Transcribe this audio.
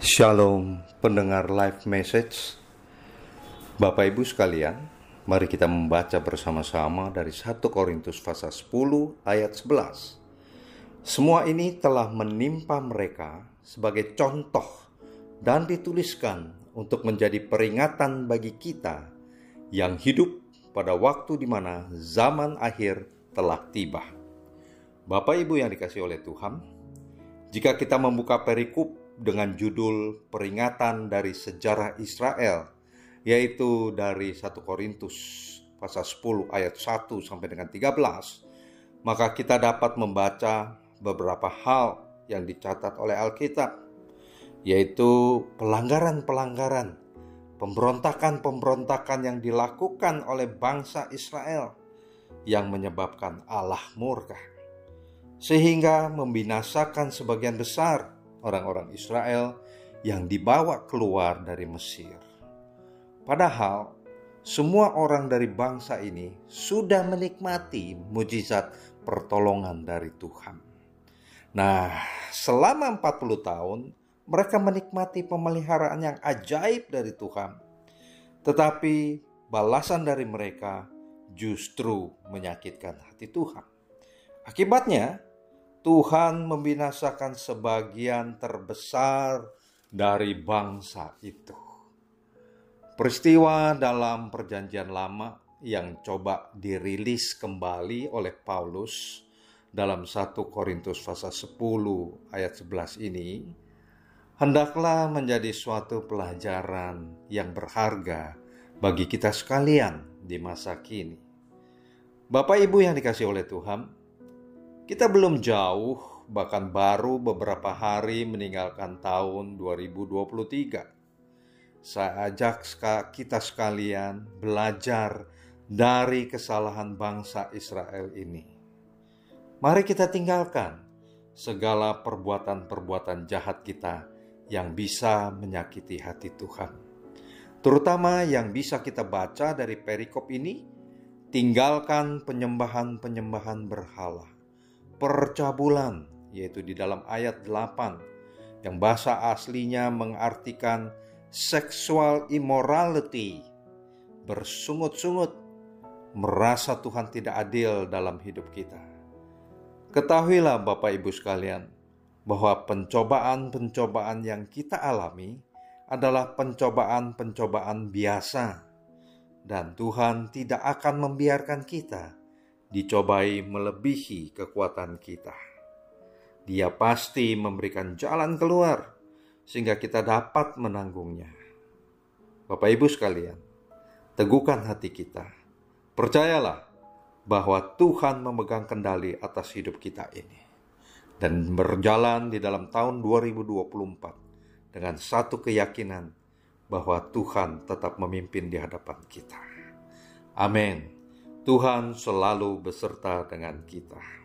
Shalom pendengar live message Bapak Ibu sekalian Mari kita membaca bersama-sama dari 1 Korintus pasal 10 ayat 11 Semua ini telah menimpa mereka sebagai contoh dan dituliskan untuk menjadi peringatan bagi kita yang hidup pada waktu di mana zaman akhir telah tiba. Bapak Ibu yang dikasih oleh Tuhan, jika kita membuka perikop dengan judul peringatan dari sejarah Israel yaitu dari 1 Korintus pasal 10 ayat 1 sampai dengan 13 maka kita dapat membaca beberapa hal yang dicatat oleh Alkitab yaitu pelanggaran-pelanggaran pemberontakan-pemberontakan yang dilakukan oleh bangsa Israel yang menyebabkan Allah murka sehingga membinasakan sebagian besar orang-orang Israel yang dibawa keluar dari Mesir. Padahal semua orang dari bangsa ini sudah menikmati mujizat pertolongan dari Tuhan. Nah, selama 40 tahun mereka menikmati pemeliharaan yang ajaib dari Tuhan. Tetapi balasan dari mereka justru menyakitkan hati Tuhan. Akibatnya, Tuhan membinasakan sebagian terbesar dari bangsa itu. Peristiwa dalam Perjanjian Lama yang coba dirilis kembali oleh Paulus dalam 1 Korintus pasal 10 ayat 11 ini hendaklah menjadi suatu pelajaran yang berharga bagi kita sekalian di masa kini. Bapak Ibu yang dikasih oleh Tuhan, kita belum jauh, bahkan baru beberapa hari meninggalkan tahun 2023. Saya ajak kita sekalian belajar dari kesalahan bangsa Israel ini. Mari kita tinggalkan segala perbuatan-perbuatan jahat kita yang bisa menyakiti hati Tuhan. Terutama yang bisa kita baca dari perikop ini, tinggalkan penyembahan-penyembahan berhala percabulan, yaitu di dalam ayat 8, yang bahasa aslinya mengartikan sexual immorality, bersungut-sungut, merasa Tuhan tidak adil dalam hidup kita. Ketahuilah Bapak Ibu sekalian, bahwa pencobaan-pencobaan yang kita alami adalah pencobaan-pencobaan biasa, dan Tuhan tidak akan membiarkan kita dicobai melebihi kekuatan kita. Dia pasti memberikan jalan keluar sehingga kita dapat menanggungnya. Bapak Ibu sekalian, teguhkan hati kita. Percayalah bahwa Tuhan memegang kendali atas hidup kita ini dan berjalan di dalam tahun 2024 dengan satu keyakinan bahwa Tuhan tetap memimpin di hadapan kita. Amin. Tuhan selalu beserta dengan kita.